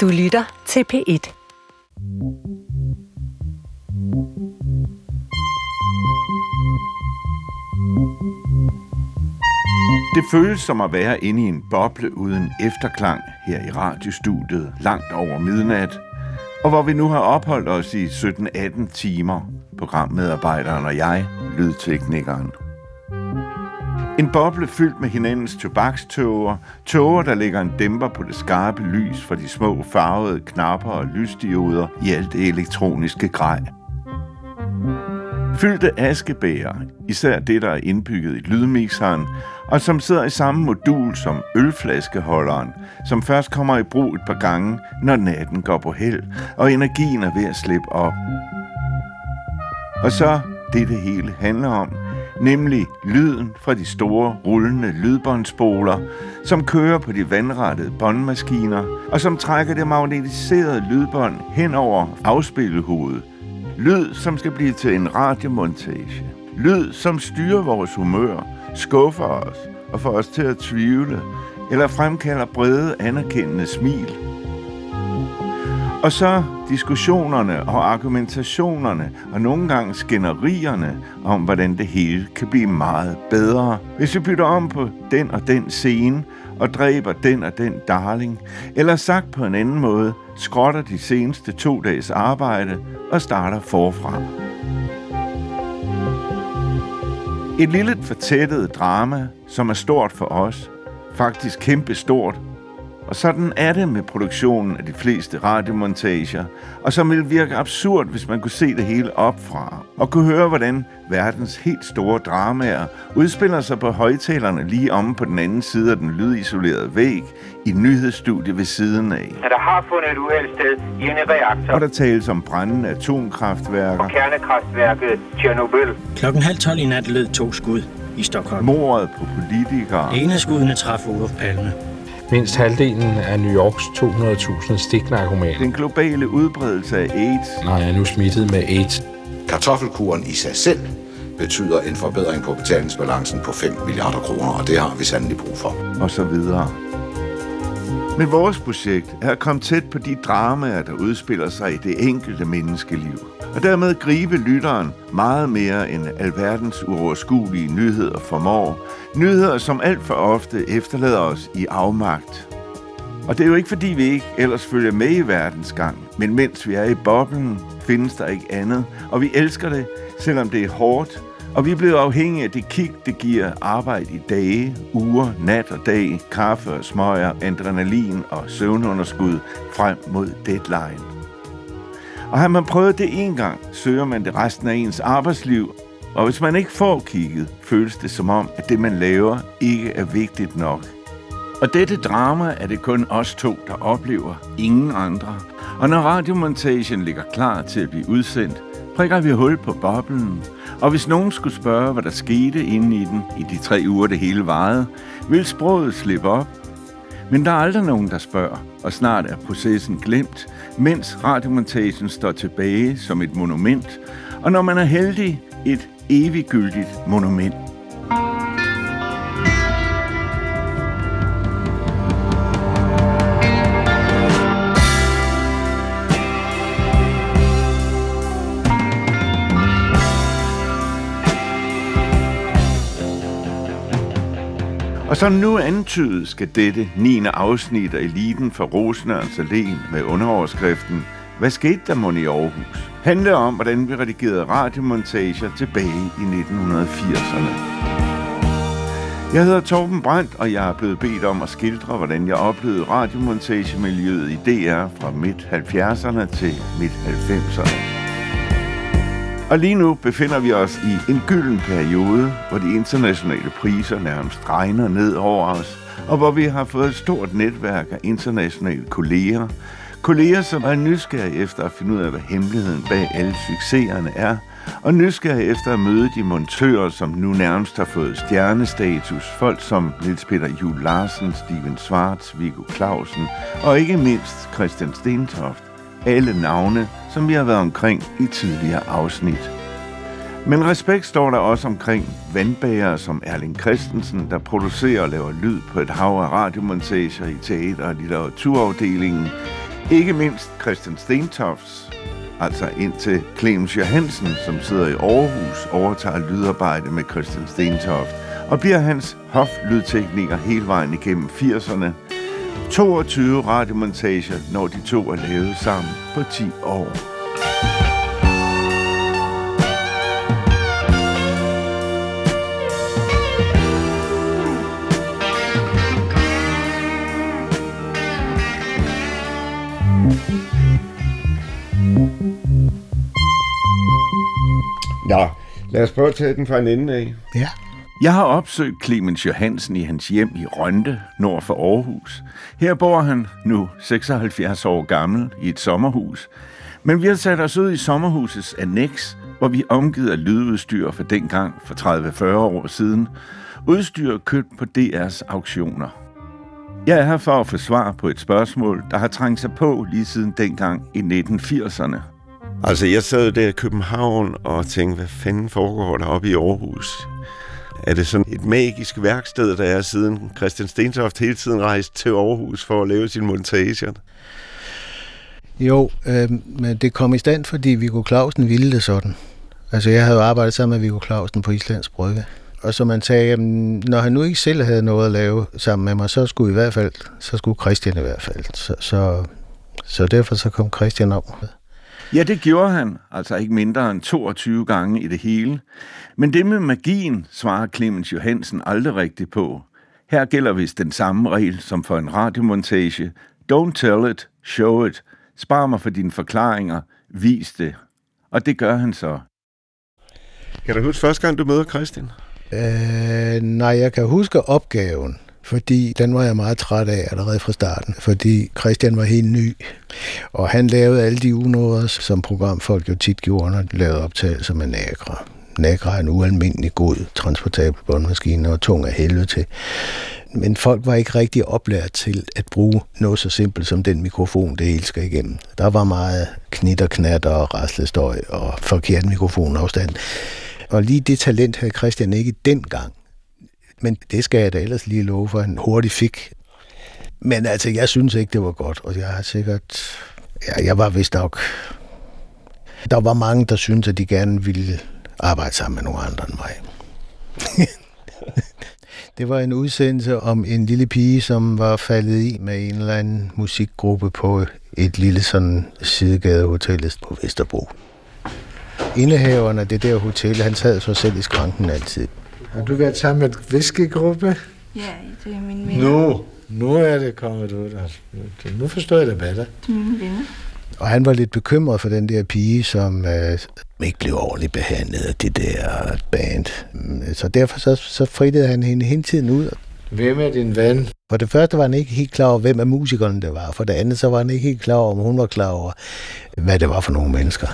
Du lytter til P1. Det føles som at være inde i en boble uden efterklang her i radiostudiet langt over midnat, og hvor vi nu har opholdt os i 17-18 timer, programmedarbejderen og jeg, lydteknikeren. En boble fyldt med hinandens tobakståger, tåger, der lægger en dæmper på det skarpe lys fra de små farvede knapper og lysdioder i alt det elektroniske grej. Fyldte askebæger, især det, der er indbygget i lydmixeren, og som sidder i samme modul som ølflaskeholderen, som først kommer i brug et par gange, når natten går på held, og energien er ved at slippe op. Og så det, det hele handler om, nemlig lyden fra de store rullende lydbåndspoler, som kører på de vandrettede båndmaskiner, og som trækker det magnetiserede lydbånd hen over afspillehovedet. Lyd, som skal blive til en radiomontage. Lyd, som styrer vores humør, skuffer os og får os til at tvivle, eller fremkalder brede, anerkendende smil. Og så diskussionerne og argumentationerne, og nogle gange skænderierne om, hvordan det hele kan blive meget bedre. Hvis vi bytter om på den og den scene, og dræber den og den darling, eller sagt på en anden måde, skrotter de seneste to dages arbejde og starter forfra. Et lille fortættet drama, som er stort for os, faktisk kæmpe stort og sådan er det med produktionen af de fleste radiomontager, og som ville virke absurd, hvis man kunne se det hele opfra, og kunne høre, hvordan verdens helt store dramaer udspiller sig på højtalerne lige om på den anden side af den lydisolerede væg i nyhedsstudiet ved siden af. At der har fundet et uheld sted i en reaktor. Og der tales om brændende atomkraftværker. Og kernekraftværket Tjernobyl. Klokken halv tolv i nat lød to skud i Stockholm. Mordet på politikere. En af skuddene traf Olof Palme. Mindst halvdelen af New Yorks 200.000 stiknarkomaner. Den globale udbredelse af AIDS. Nej, jeg er nu smittet med AIDS. Kartoffelkuren i sig selv betyder en forbedring på betalingsbalancen på 5 milliarder kroner, og det har vi sandelig brug for. Og så videre. Men vores projekt er at komme tæt på de dramaer, der udspiller sig i det enkelte menneskeliv. Og dermed gribe lytteren meget mere end alverdens uoverskuelige nyheder formår. Nyheder, som alt for ofte efterlader os i afmagt. Og det er jo ikke fordi, vi ikke ellers følger med i verdens gang, men mens vi er i boblen, findes der ikke andet. Og vi elsker det, selvom det er hårdt, og vi er blevet afhængige af det kick, det giver arbejde i dage, uger, nat og dag, kaffe og smøger, adrenalin og søvnunderskud frem mod deadline. Og har man prøvet det en gang, søger man det resten af ens arbejdsliv, og hvis man ikke får kigget, føles det som om, at det man laver ikke er vigtigt nok. Og dette drama er det kun os to, der oplever, ingen andre. Og når radiomontagen ligger klar til at blive udsendt, prikker vi hul på boblen. Og hvis nogen skulle spørge, hvad der skete inde i den i de tre uger, det hele varede, vil sproget slippe op. Men der er aldrig nogen, der spørger, og snart er processen glemt, mens radiomontagen står tilbage som et monument, og når man er heldig, et eviggyldigt monument. Som nu antydet skal dette 9. afsnit af Eliten for Rosenørns Allé med underoverskriften Hvad skete der mon i Aarhus? handler om, hvordan vi redigerede radiomontager tilbage i 1980'erne. Jeg hedder Torben Brandt, og jeg er blevet bedt om at skildre, hvordan jeg oplevede radiomontagemiljøet i DR fra midt-70'erne til midt-90'erne. Og lige nu befinder vi os i en gylden periode, hvor de internationale priser nærmest regner ned over os, og hvor vi har fået et stort netværk af internationale kolleger, kolleger, som er nysgerrige efter at finde ud af, hvad hemmeligheden bag alle succeserne er, og nysgerrige efter at møde de montører, som nu nærmest har fået stjernestatus. Folk som Niels Peter Juhl Larsen, Steven Schwartz, Viggo Clausen og ikke mindst Christian Stentoft. Alle navne, som vi har været omkring i tidligere afsnit. Men respekt står der også omkring vandbærere som Erling Christensen, der producerer og laver lyd på et hav af radiomontager i teater- og litteraturafdelingen, Ikke mindst Christian Stentofts, altså indtil Clemens Johansen, som sidder i Aarhus, overtager lydarbejde med Christian Stentoft, og bliver hans hoflydtekniker hele vejen igennem 80'erne. 22 radiomontager, når de to er lavet sammen på 10 år. Nå, lad os prøve at tage den fra en ende af. Ja. Jeg har opsøgt Clemens Johansen i hans hjem i Rønde, nord for Aarhus. Her bor han nu 76 år gammel i et sommerhus. Men vi har sat os ud i sommerhusets annex, hvor vi er omgivet af lydudstyr for dengang for 30-40 år siden. Udstyr købt på DR's auktioner. Jeg er her for at få svar på et spørgsmål, der har trængt sig på lige siden dengang i 1980'erne. Altså, jeg sad der i København og tænkte, hvad fanden foregår der oppe i Aarhus? Er det sådan et magisk værksted, der er siden Christian Stentoft hele tiden rejst til Aarhus for at lave sine montager? Jo, øh, men det kom i stand, fordi Viggo Clausen ville det sådan. Altså, jeg havde jo arbejdet sammen med Viggo Clausen på Islands Brygge. Og så man sagde, jamen, når han nu ikke selv havde noget at lave sammen med mig, så skulle i hvert fald, så skulle Christian i hvert fald. Så, så, så derfor så kom Christian op. Ja, det gjorde han, altså ikke mindre end 22 gange i det hele. Men det med magien svarer Clemens Johansen aldrig rigtigt på. Her gælder vist den samme regel som for en radiomontage. Don't tell it, show it. Spar mig for dine forklaringer, vis det. Og det gør han så. Kan du huske første gang, du møder Christian? Øh, nej, jeg kan huske opgaven, fordi den var jeg meget træt af allerede fra starten, fordi Christian var helt ny, og han lavede alle de unåder, som programfolk jo tit gjorde, når de lavede optagelser med Nagra. Nagra er en ualmindelig god transportabel båndmaskine og tung af helvede til. Men folk var ikke rigtig oplært til at bruge noget så simpelt som den mikrofon, det hele skal igennem. Der var meget knit og knat og raslestøj og forkert mikrofonafstand. Og lige det talent havde Christian ikke dengang. Men det skal jeg da ellers lige love for, han hurtigt fik. Men altså, jeg synes ikke, det var godt, og jeg har sikkert... Ja, jeg var vist nok... Der var mange, der syntes, at de gerne ville arbejde sammen med nogle andre end mig. det var en udsendelse om en lille pige, som var faldet i med en eller anden musikgruppe på et lille sådan sidegadehotel på Vesterbro. Indehaveren af det der hotel, han sad så selv i skranken altid. Har du været sammen med en whiskygruppe? Ja, det er min venner. Nu, nu er det kommet ud. Altså, nu forstår jeg det bedre. Det er mine venner. Og han var lidt bekymret for den der pige, som øh, ikke blev ordentligt behandlet af det der band. Så derfor så, så frittede han hende hele tiden ud. Hvem er din ven? For det første var han ikke helt klar over, hvem af musikerne det var. For det andet så var han ikke helt klar over, om hun var klar over, hvad det var for nogle mennesker.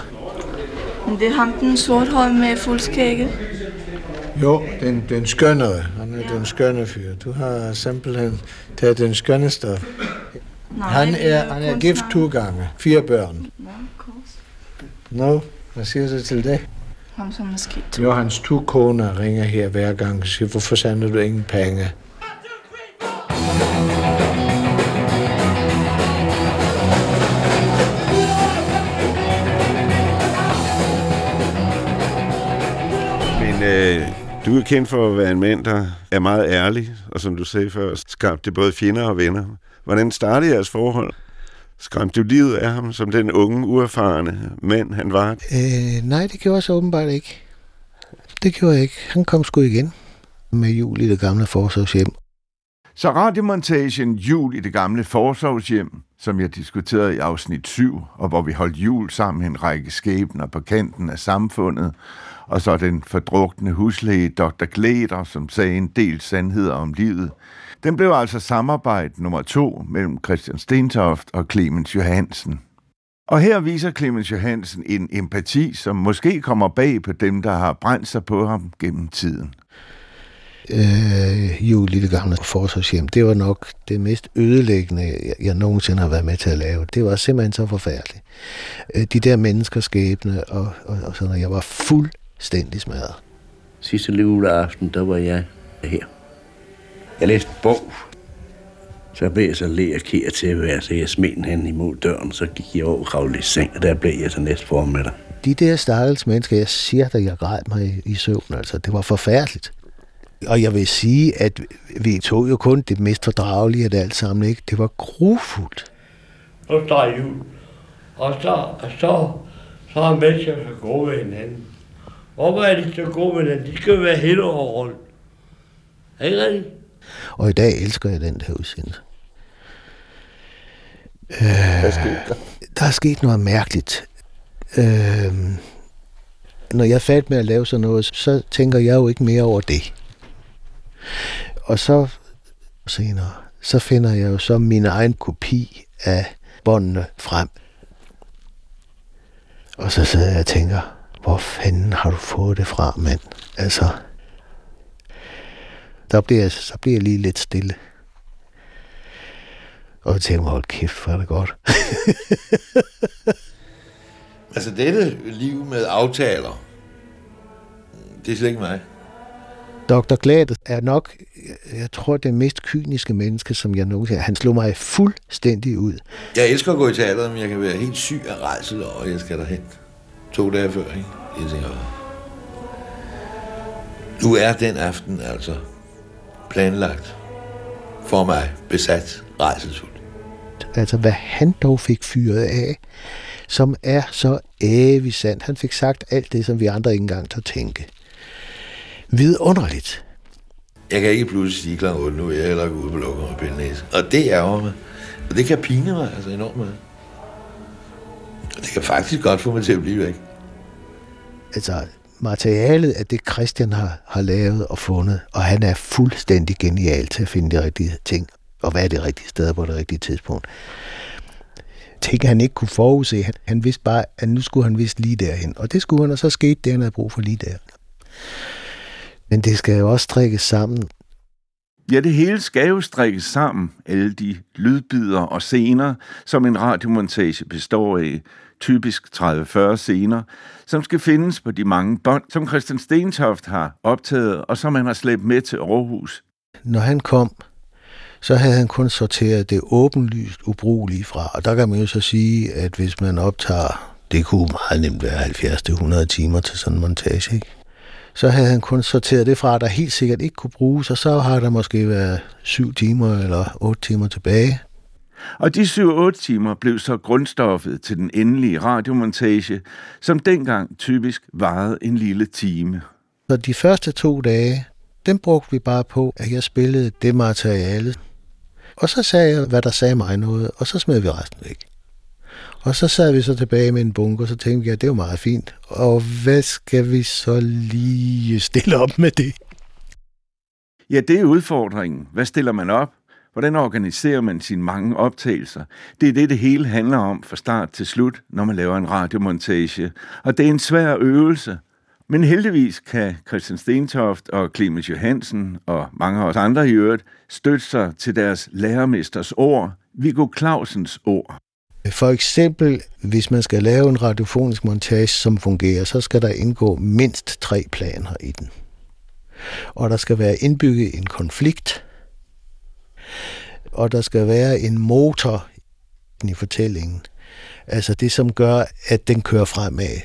Men det er ham, den sorthårede med fuldskægget. Jo, den, den skønnere. Han er den skønne fyr. Du har simpelthen taget den skønne stof. Nej, Han er, han er gift to gange. Fire børn. Nå. Nå, hvad siger du til det? Ham som er skidt. Jo, hans to koner ringer her hver gang og siger, hvorfor sender du ingen penge? Du er kendt for at være en mand, der er meget ærlig, og som du sagde før, skabte både fjender og venner. Hvordan startede jeres forhold? Skræmte du livet af ham som den unge, uerfarne mand, han var? Øh, nej, det gjorde jeg så åbenbart ikke. Det gjorde jeg ikke. Han kom sgu igen med jul i det gamle forsorgshjem. Så radiomontagen Jul i det gamle forsorgshjem, som jeg diskuterede i afsnit 7, og hvor vi holdt jul sammen med en række skæbner på kanten af samfundet, og så den fordrukne huslæge Dr. Glæder, som sagde en del sandheder om livet. Den blev altså samarbejde nummer to mellem Christian Stentoft og Clemens Johansen. Og her viser Clemens Johansen en empati, som måske kommer bag på dem, der har brændt sig på ham gennem tiden. øh, jul lille gamle forsvarshjem, det var nok det mest ødelæggende, jeg, jeg nogensinde har været med til at lave. Det var simpelthen så forfærdeligt. Øh, de der menneskers skæbne, og, og, og sådan. Jeg var fuld fuldstændig smadret. Sidste juleaften, der var jeg her. Jeg læste en bog. Så blev jeg så læ og kigge til at være, så jeg smed hen imod døren, så gik jeg over og kravlede i seng, og der blev jeg så næste formiddag. De der stakkels mennesker, jeg siger, at jeg græd mig i, i søvn, altså det var forfærdeligt. Og jeg vil sige, at vi tog jo kun det mest fordragelige af det alt sammen, ikke? Det var grufuldt. Så står jul. Og så, og så, så er mennesker så gode ved hinanden. Hvorfor er de så gode ved hinanden? De skal være hele året rundt. Er ikke rigtigt? Og i dag elsker jeg den der udsendelse. Øh, der er sket noget mærkeligt. Øh, når jeg er færdig med at lave sådan noget, så tænker jeg jo ikke mere over det. Og så senere, så finder jeg jo så min egen kopi af båndene frem. Og så sidder jeg og tænker, hvor fanden har du fået det fra, mand? Altså, der bliver, jeg, så bliver jeg lige lidt stille. Og jeg tænker hold kæft, hvor er det godt. altså dette liv med aftaler, det er slet ikke mig. Dr. Glad er nok, jeg tror, det mest kyniske menneske, som jeg nogensinde Han slog mig fuldstændig ud. Jeg elsker at gå i teateret, men jeg kan være helt syg af rejsel at jeg skal derhen. To dage før, ikke? Jeg tænker, nu er den aften altså planlagt for mig besat rejselsfuld. Altså, hvad han dog fik fyret af, som er så evigt sandt. Han fik sagt alt det, som vi andre ikke engang tør tænke. Vidunderligt. Jeg kan ikke pludselig sige kl. 8 nu, jeg er heller ude på lukker og pille Og det er mig. Og det kan pine mig altså enormt meget. Og det kan faktisk godt få mig til at blive væk. Altså, materialet af det, Christian har, har lavet og fundet, og han er fuldstændig genial til at finde de rigtige ting, og være det rigtige sted på det rigtige tidspunkt. Ting, han ikke kunne forudse. Han, han vidste bare, at nu skulle han vist lige derhen. Og det skulle han, og så skete det, han havde brug for lige der. Men det skal jo også strikkes sammen. Ja, det hele skal jo strikkes sammen, alle de lydbider og scener, som en radiomontage består af, typisk 30-40 scener, som skal findes på de mange bånd, som Christian Stentoft har optaget, og som han har slæbt med til Aarhus. Når han kom, så havde han kun sorteret det åbenlyst ubrugelige fra. Og der kan man jo så sige, at hvis man optager, det kunne meget nemt være 70-100 timer til sådan en montage, ikke? Så havde han kun sorteret det fra, der helt sikkert ikke kunne bruges, og så har der måske været syv timer eller otte timer tilbage. Og de 7-8 timer blev så grundstoffet til den endelige radiomontage, som dengang typisk varede en lille time. Så de første to dage, den brugte vi bare på, at jeg spillede det materiale. Og så sagde jeg, hvad der sagde mig noget, og så smed vi resten væk. Og så sad vi så tilbage med en bunke, og så tænkte vi, at det var meget fint. Og hvad skal vi så lige stille op med det? Ja, det er udfordringen. Hvad stiller man op? Hvordan organiserer man sine mange optagelser? Det er det, det hele handler om fra start til slut, når man laver en radiomontage. Og det er en svær øvelse. Men heldigvis kan Christian Stentoft og Clemens Johansen og mange af os andre i øvrigt støtte sig til deres lærermesters ord, Viggo Clausens ord. For eksempel, hvis man skal lave en radiofonisk montage, som fungerer, så skal der indgå mindst tre planer i den. Og der skal være indbygget en konflikt, og der skal være en motor i fortællingen. Altså det, som gør, at den kører fremad.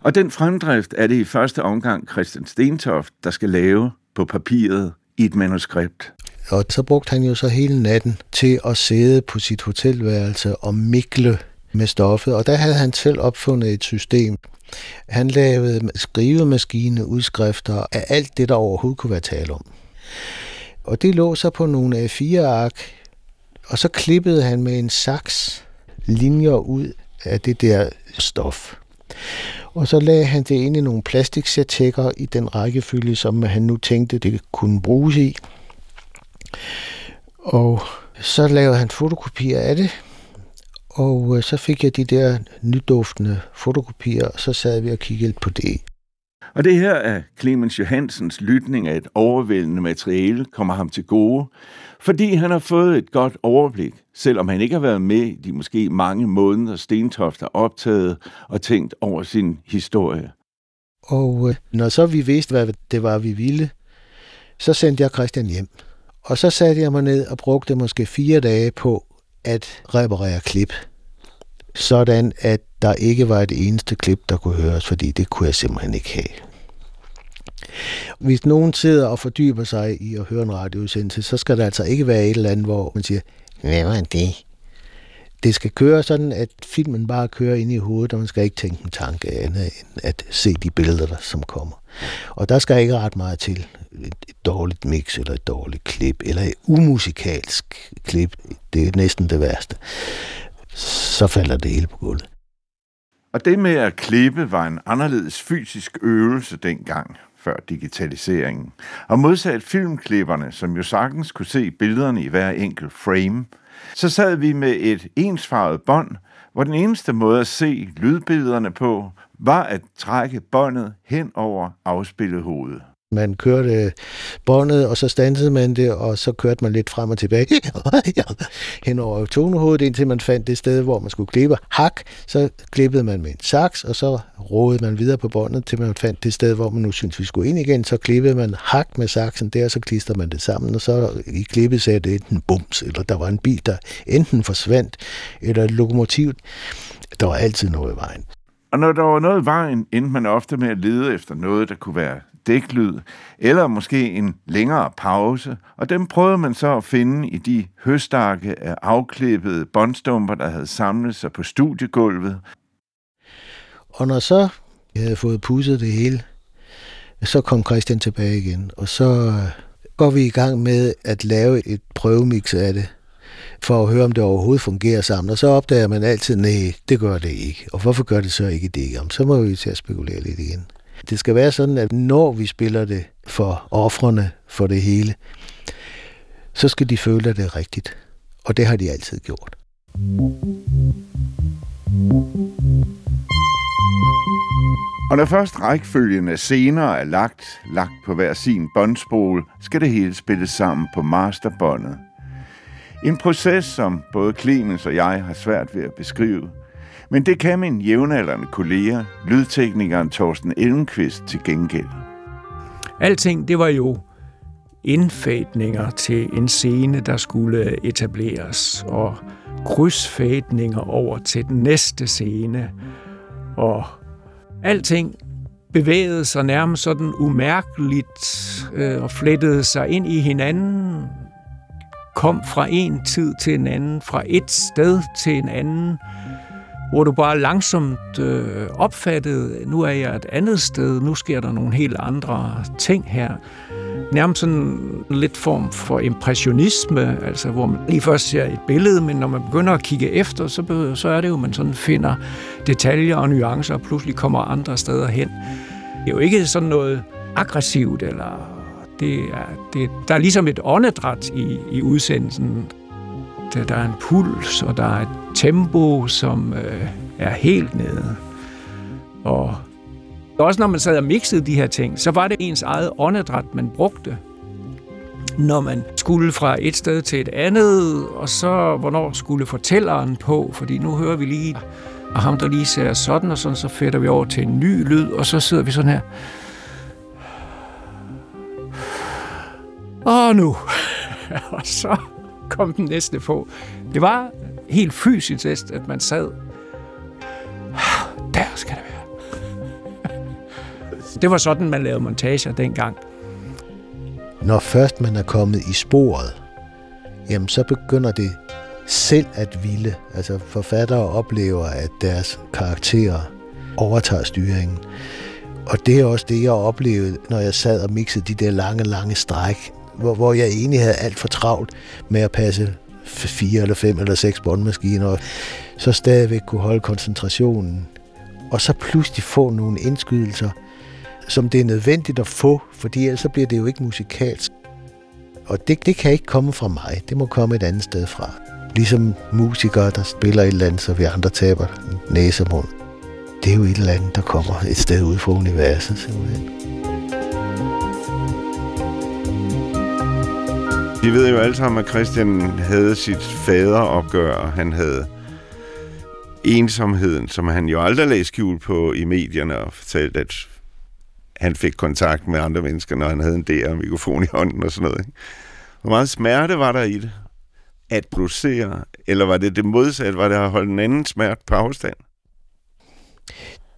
Og den fremdrift er det i første omgang Christian Stentoft, der skal lave på papiret i et manuskript. Og så brugte han jo så hele natten til at sidde på sit hotelværelse og mikle med stoffet. Og der havde han selv opfundet et system. Han lavede skrivemaskine udskrifter af alt det, der overhovedet kunne være tale om. Og det lå så på nogle A4-ark, og så klippede han med en saks linjer ud af det der stof. Og så lagde han det ind i nogle plastiksætækker i den rækkefølge, som han nu tænkte, det kunne bruges i. Og så lavede han fotokopier af det, og øh, så fik jeg de der nyduftende fotokopier, og så sad vi og kiggede på det. Og det her er Clemens Johansens lytning af et overvældende materiale kommer ham til gode, fordi han har fået et godt overblik, selvom han ikke har været med i de måske mange måneder Stentoft har optaget og tænkt over sin historie. Og øh, når så vi vidste, hvad det var, vi ville, så sendte jeg Christian hjem. Og så satte jeg mig ned og brugte måske fire dage på at reparere klip. Sådan at der ikke var et eneste klip, der kunne høres, fordi det kunne jeg simpelthen ikke have. Hvis nogen sidder og fordyber sig i at høre en radioudsendelse, så skal der altså ikke være et eller andet, hvor man siger, hvad var det? Det skal køre sådan, at filmen bare kører ind i hovedet, og man skal ikke tænke en tanke andet end at se de billeder, der som kommer. Og der skal ikke ret meget til. Et, dårligt mix, eller et dårligt klip, eller et umusikalsk klip. Det er næsten det værste. Så falder det hele på gulvet. Og det med at klippe var en anderledes fysisk øvelse dengang, før digitaliseringen. Og modsat filmklipperne, som jo sagtens kunne se billederne i hver enkelt frame, så sad vi med et ensfarvet bånd, hvor den eneste måde at se lydbillederne på, var at trække båndet hen over afspillet hovedet. Man kørte båndet, og så stansede man det, og så kørte man lidt frem og tilbage hen over tonehovedet, indtil man fandt det sted, hvor man skulle klippe. Hak, så klippede man med en saks, og så rådede man videre på båndet, til man fandt det sted, hvor man nu synes vi skulle ind igen. Så klippede man hak med saksen der, og så klister man det sammen, og så i klippet sagde det enten bums, eller der var en bil, der enten forsvandt, eller et lokomotiv. Der var altid noget i vejen. Og når der var noget i vejen, endte man ofte med at lede efter noget, der kunne være dæklyd, eller måske en længere pause, og dem prøvede man så at finde i de høstakke af afklippede båndstumper, der havde samlet sig på studiegulvet. Og når så jeg havde fået pudset det hele, så kom Christian tilbage igen, og så øh, går vi i gang med at lave et prøvemix af det, for at høre, om det overhovedet fungerer sammen. Og så opdager man altid, nej, det gør det ikke. Og hvorfor gør det så ikke det? Jamen, så må vi til at spekulere lidt igen. Det skal være sådan, at når vi spiller det for offrene for det hele, så skal de føle, at det er rigtigt. Og det har de altid gjort. Og når først rækkefølgen af scener er lagt, lagt på hver sin båndspol, skal det hele spilles sammen på masterbåndet. En proces, som både Clemens og jeg har svært ved at beskrive – men det kan min jævnaldrende kollega, lydteknikeren Thorsten Elmqvist, til gengæld. Alting, det var jo indfætninger til en scene, der skulle etableres, og krydsfætninger over til den næste scene. Og alting bevægede sig nærmest sådan umærkeligt øh, og flettede sig ind i hinanden, kom fra en tid til en anden, fra et sted til en anden, hvor du bare langsomt øh, opfattede, nu er jeg et andet sted, nu sker der nogle helt andre ting her. Nærmest sådan lidt form for impressionisme, altså hvor man lige først ser et billede, men når man begynder at kigge efter, så, så er det jo, man sådan finder detaljer og nuancer, og pludselig kommer andre steder hen. Det er jo ikke sådan noget aggressivt, eller det er, det, der er ligesom et åndedræt i, i udsendelsen der er en puls, og der er et tempo, som øh, er helt nede. Og også når man sad og mixede de her ting, så var det ens eget åndedræt, man brugte. Når man skulle fra et sted til et andet, og så hvornår skulle fortælleren på, fordi nu hører vi lige, og ham der lige ser sådan og sådan, så fætter vi over til en ny lyd, og så sidder vi sådan her. Og nu. og så kom den næste på. Det var helt fysisk, at man sad. Der skal det være. Det var sådan, man lavede montager dengang. Når først man er kommet i sporet, jamen så begynder det selv at ville. Altså forfattere oplever, at deres karakterer overtager styringen. Og det er også det, jeg oplevede, når jeg sad og mixede de der lange, lange stræk hvor, hvor jeg egentlig havde alt for travlt med at passe fire eller fem eller seks båndmaskiner, og så stadigvæk kunne holde koncentrationen. Og så pludselig få nogle indskydelser, som det er nødvendigt at få, fordi ellers så bliver det jo ikke musikalsk. Og det, det kan ikke komme fra mig, det må komme et andet sted fra. Ligesom musikere, der spiller et eller andet, så vi andre taber næsemund. Det er jo et eller andet, der kommer et sted ud fra universet, simpelthen. Vi ved jo alle sammen, at Christian havde sit faderopgør, og han havde ensomheden, som han jo aldrig lagde skjul på i medierne, og fortalte, at han fik kontakt med andre mennesker, når han havde en DR-mikrofon i hånden og sådan noget. Ikke? Hvor meget smerte var der i det? At producere? Eller var det det modsatte? Var det at holde en anden smerte på afstand?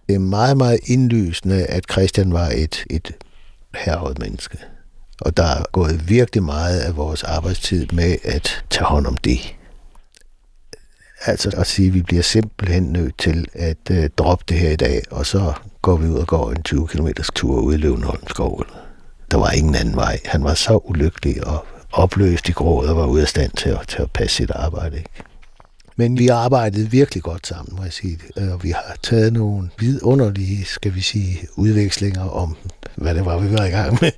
Det er meget, meget indlysende, at Christian var et, et herret menneske. Og der er gået virkelig meget af vores arbejdstid med at tage hånd om det. Altså at sige, at vi bliver simpelthen nødt til at øh, droppe det her i dag, og så går vi ud og går en 20 km tur ud i Løvenholm skov. Der var ingen anden vej. Han var så ulykkelig og opløst i gråd og var ude af stand til at, til at passe sit arbejde. Ikke? Men vi har arbejdet virkelig godt sammen, må jeg sige. Øh, og vi har taget nogle vidunderlige, skal vi sige, udvekslinger om, hvad det var, vi var i gang med.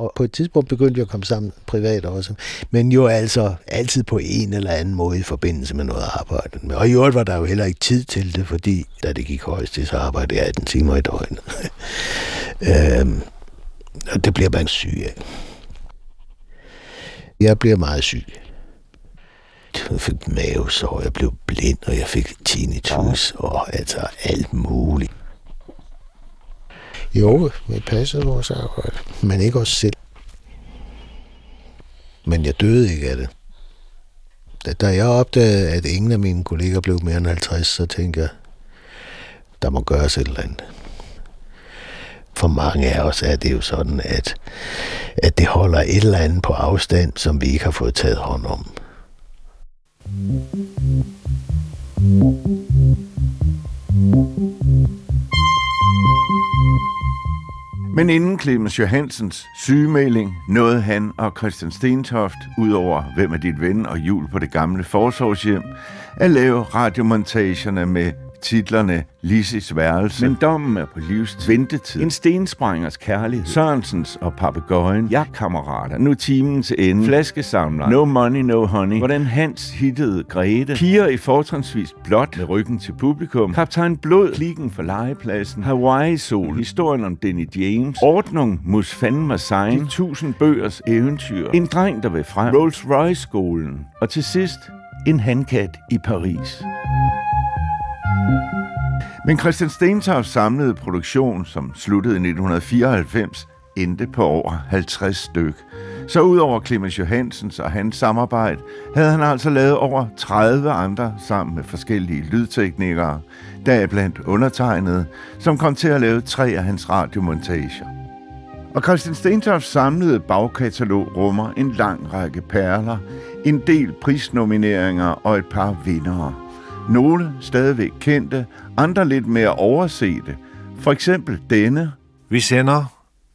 Og på et tidspunkt begyndte vi at komme sammen privat også. Men jo altså altid på en eller anden måde i forbindelse med noget arbejde. Og i øvrigt var der jo heller ikke tid til det, fordi da det gik højst til, så arbejdede jeg 18 timer i døgnet. øhm, og det bliver man syg af. Jeg bliver meget syg. Jeg fik mavesår, jeg blev blind, og jeg fik tinnitus, og altså alt muligt. Jo, vi passede vores arbejde, men ikke os selv. Men jeg døde ikke af det. Da, da jeg opdagede, at ingen af mine kolleger blev mere end 50, så tænkte jeg, der må gøres et eller andet. For mange af os er det jo sådan, at, at det holder et eller andet på afstand, som vi ikke har fået taget hånd om. Men inden Clemens Johansens sygemelding nåede han og Christian Stentoft, udover Hvem er dit ven og jul på det gamle forsorgshjem, at lave radiomontagerne med titlerne Lisses værelse, Men dommen er på livs ventetid, En stensprængers kærlighed, Sørensens og Papagøjen, Jagtkammerater, Nu timen til ende, Flaskesamler, No Money, No Honey, Hvordan Hans hittede Grete, Piger i fortrinsvis blot med ryggen til publikum, Kaptajn Blod, Klikken for legepladsen, Hawaii-sol, Historien om Denny James, Ordnung, Mus fandme sein, De tusind bøgers eventyr, En dreng, der vil frem, Rolls-Royce-skolen, og til sidst, En handkat i Paris. Men Christian Stentofts samlede produktion, som sluttede i 1994, endte på over 50 styk. Så udover Clemens Johansens og hans samarbejde, havde han altså lavet over 30 andre sammen med forskellige lydteknikere, deriblandt undertegnede, som kom til at lave tre af hans radiomontager. Og Christian Stentofts samlede bagkatalog rummer en lang række perler, en del prisnomineringer og et par vindere. Nogle stadigvæk kendte, andre lidt mere oversete. For eksempel denne. Vi sender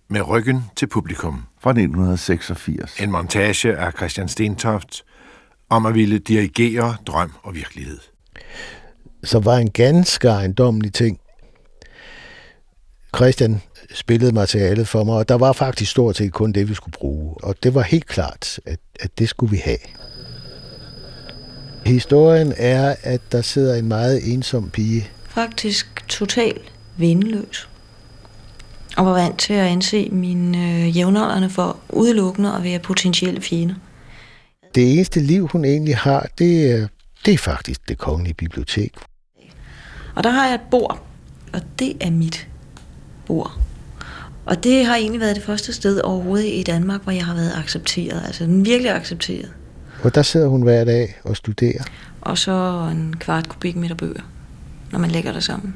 med ryggen til publikum. Fra 1986. En montage af Christian Stentoft om at ville dirigere drøm og virkelighed. Så var en ganske ejendommelig ting. Christian spillede materialet for mig, og der var faktisk stort set kun det, vi skulle bruge. Og det var helt klart, at, at det skulle vi have. Historien er, at der sidder en meget ensom pige. Faktisk totalt venløs. Og var vant til at anse mine øh, jævnaldrende for udelukkende at være potentielle fjender. Det eneste liv, hun egentlig har, det er, det er faktisk det kongelige bibliotek. Og der har jeg et bord, og det er mit bord. Og det har egentlig været det første sted overhovedet i Danmark, hvor jeg har været accepteret. Altså virkelig accepteret. Og der sidder hun hver dag og studerer. Og så en kvart kubikmeter bøger, når man lægger det sammen.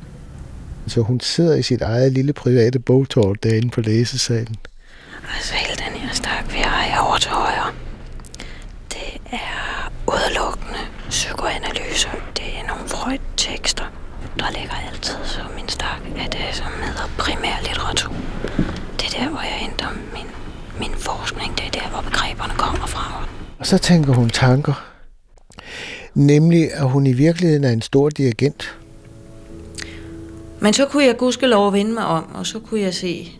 Så hun sidder i sit eget lille private bogtårn derinde på læsesalen. Altså hele den her stak, vi har herovre til højre, det er udelukkende psykoanalyser. Det er nogle Freud-tekster. Der ligger altid så min stak, at det som hedder primær litteratur. Det er der, hvor jeg henter min, min forskning. Det er der, hvor begreberne kommer fra. Og så tænker hun tanker. Nemlig, at hun i virkeligheden er en stor dirigent. Men så kunne jeg gudskelov vende mig om, og så kunne jeg se,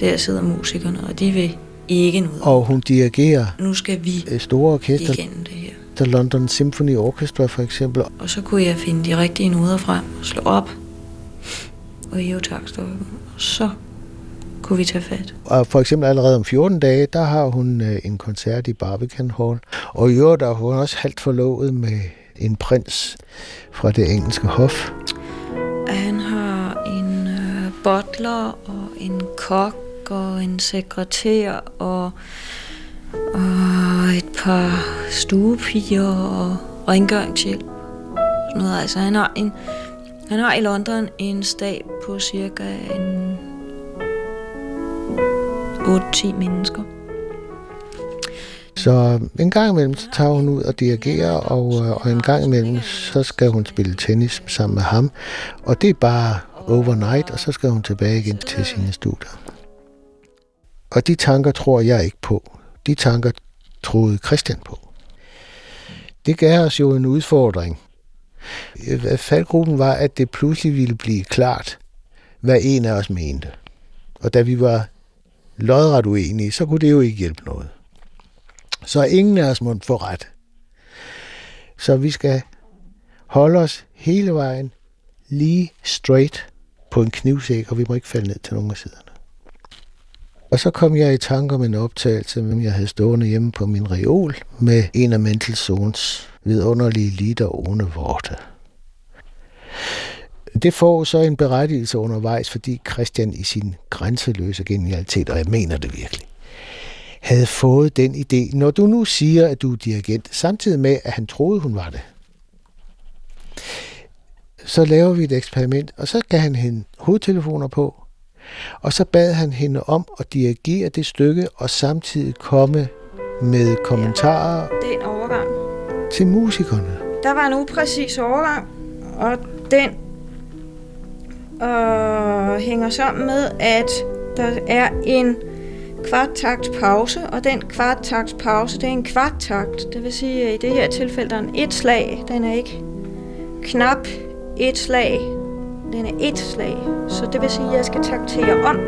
der sidder musikerne, og de vil ikke noget. Og hun dirigerer nu skal vi store orkester. igennem det her. The London Symphony Orchestra for eksempel. Og så kunne jeg finde de rigtige noder frem og slå op og hive takstokken. Og så kunne vi tage fat. Og for eksempel allerede om 14 dage, der har hun øh, en koncert i Barbican Hall. Og i øvrigt er hun også halvt forlovet med en prins fra det engelske hof. Han har en øh, butler og en kok og en sekretær og, og et par stuepiger og rengøringshjælp. Noget. Altså, han har, en, han har i London en stab på cirka en 8-10 mennesker. Så en gang imellem, så tager hun ud og dirigerer, og, øh, og en gang imellem, så skal hun spille tennis sammen med ham. Og det er bare overnight, og så skal hun tilbage igen til sine studier. Og de tanker tror jeg ikke på. De tanker troede Christian på. Det gav os jo en udfordring. Øh, faldgruppen var, at det pludselig ville blive klart, hvad en af os mente. Og da vi var lodret uenige, så kunne det jo ikke hjælpe noget. Så ingen af os må få ret. Så vi skal holde os hele vejen lige straight på en knivsæk, og vi må ikke falde ned til nogen af siderne. Og så kom jeg i tanke om en optagelse, som jeg havde stående hjemme på min reol med en af Mendelssohns vidunderlige lieder ohne Vorte. Det får så en berettigelse undervejs, fordi Christian i sin grænseløse genialitet, og jeg mener det virkelig, havde fået den idé, når du nu siger, at du er dirigent, samtidig med, at han troede, hun var det. Så laver vi et eksperiment, og så gav han hende hovedtelefoner på, og så bad han hende om at dirigere det stykke, og samtidig komme med kommentarer Ja, det er en overgang. til musikerne. Der var en upræcis overgang, og den øh, hænger sammen med, at der er en kvarttakt pause, og den kvarttakt pause, det er en kvarttakt. Det vil sige, at i det her tilfælde, der er en et slag. Den er ikke knap et slag. Den er et slag. Så det vil sige, at jeg skal taktere om.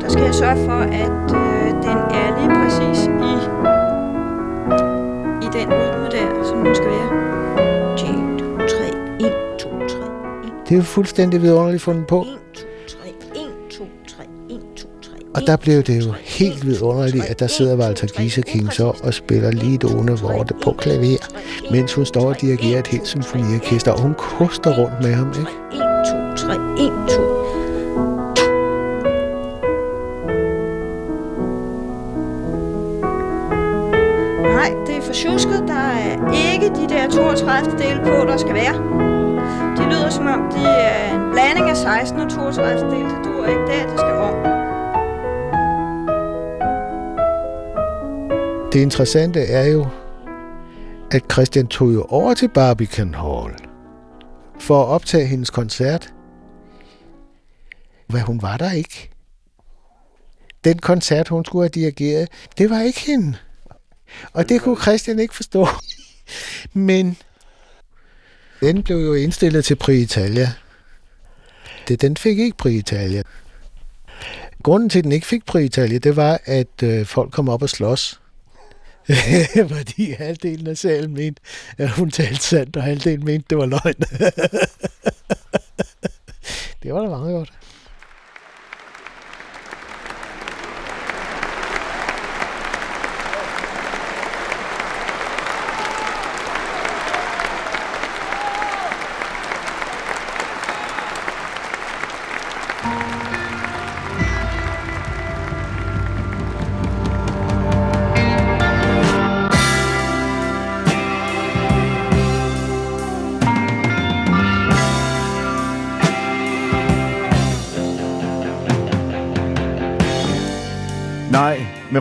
Der skal jeg sørge for, at øh, den er lige præcis i, i den rytme der, som den skal være. Det er fuldstændig vidunderligt fundet på. 1, 2, 3, 1, 2, 3. Og der blev det jo helt vidunderligt, at der sidder Walter Gieseking så og spiller lige Done Vorte på klaver, mens hun står og dirigerer et helt symfoniorkester, og hun koster rundt med ham, ikke? 1, 2, 3, 1, 2. Nej, det er for tjusket. Der er ikke de der 32 dele på, der skal være. De lyder som om, de er en blanding af 16 og 32 dele. Det duer ikke der, det skal om. Det interessante er jo, at Christian tog jo over til Barbican Hall for at optage hendes koncert. Hvad hun var der ikke. Den koncert, hun skulle have dirigeret, det var ikke hende. Og det kunne Christian ikke forstå. Men den blev jo indstillet til Pri Italia. Det, den fik ikke Pri Italia. Grunden til, at den ikke fik Pri Italia, det var, at øh, folk kom op og slås. Fordi halvdelen af salen mente, at hun talte sandt, og halvdelen mente, det var løgn. det var da meget godt.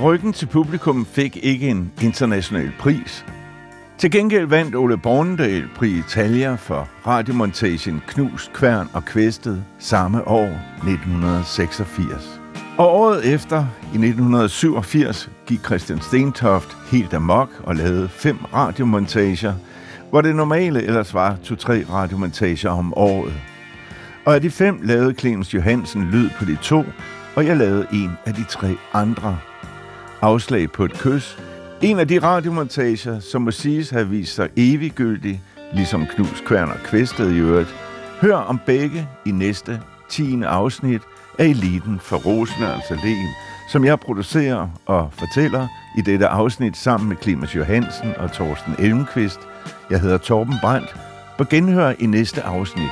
Ryggen til publikum fik ikke en international pris. Til gengæld vandt Ole Bornedal Pri Italia for radiomontagen Knust, Kværn og Kvæstet samme år, 1986. Og året efter, i 1987, gik Christian Stentoft helt amok og lavede fem radiomontager, hvor det normale ellers var to-tre radiomontager om året. Og af de fem lavede Clemens Johansen lyd på de to, og jeg lavede en af de tre andre. Afslag på et kys. En af de radiomontager, som må siges have vist sig eviggyldig, ligesom Knus Kværn og Kvæsted i øvrigt. Hør om begge i næste 10. afsnit af Eliten for Rosenørns Alén, som jeg producerer og fortæller i dette afsnit sammen med Clemens Johansen og Torsten Elmqvist. Jeg hedder Torben Brandt. På genhør i næste afsnit.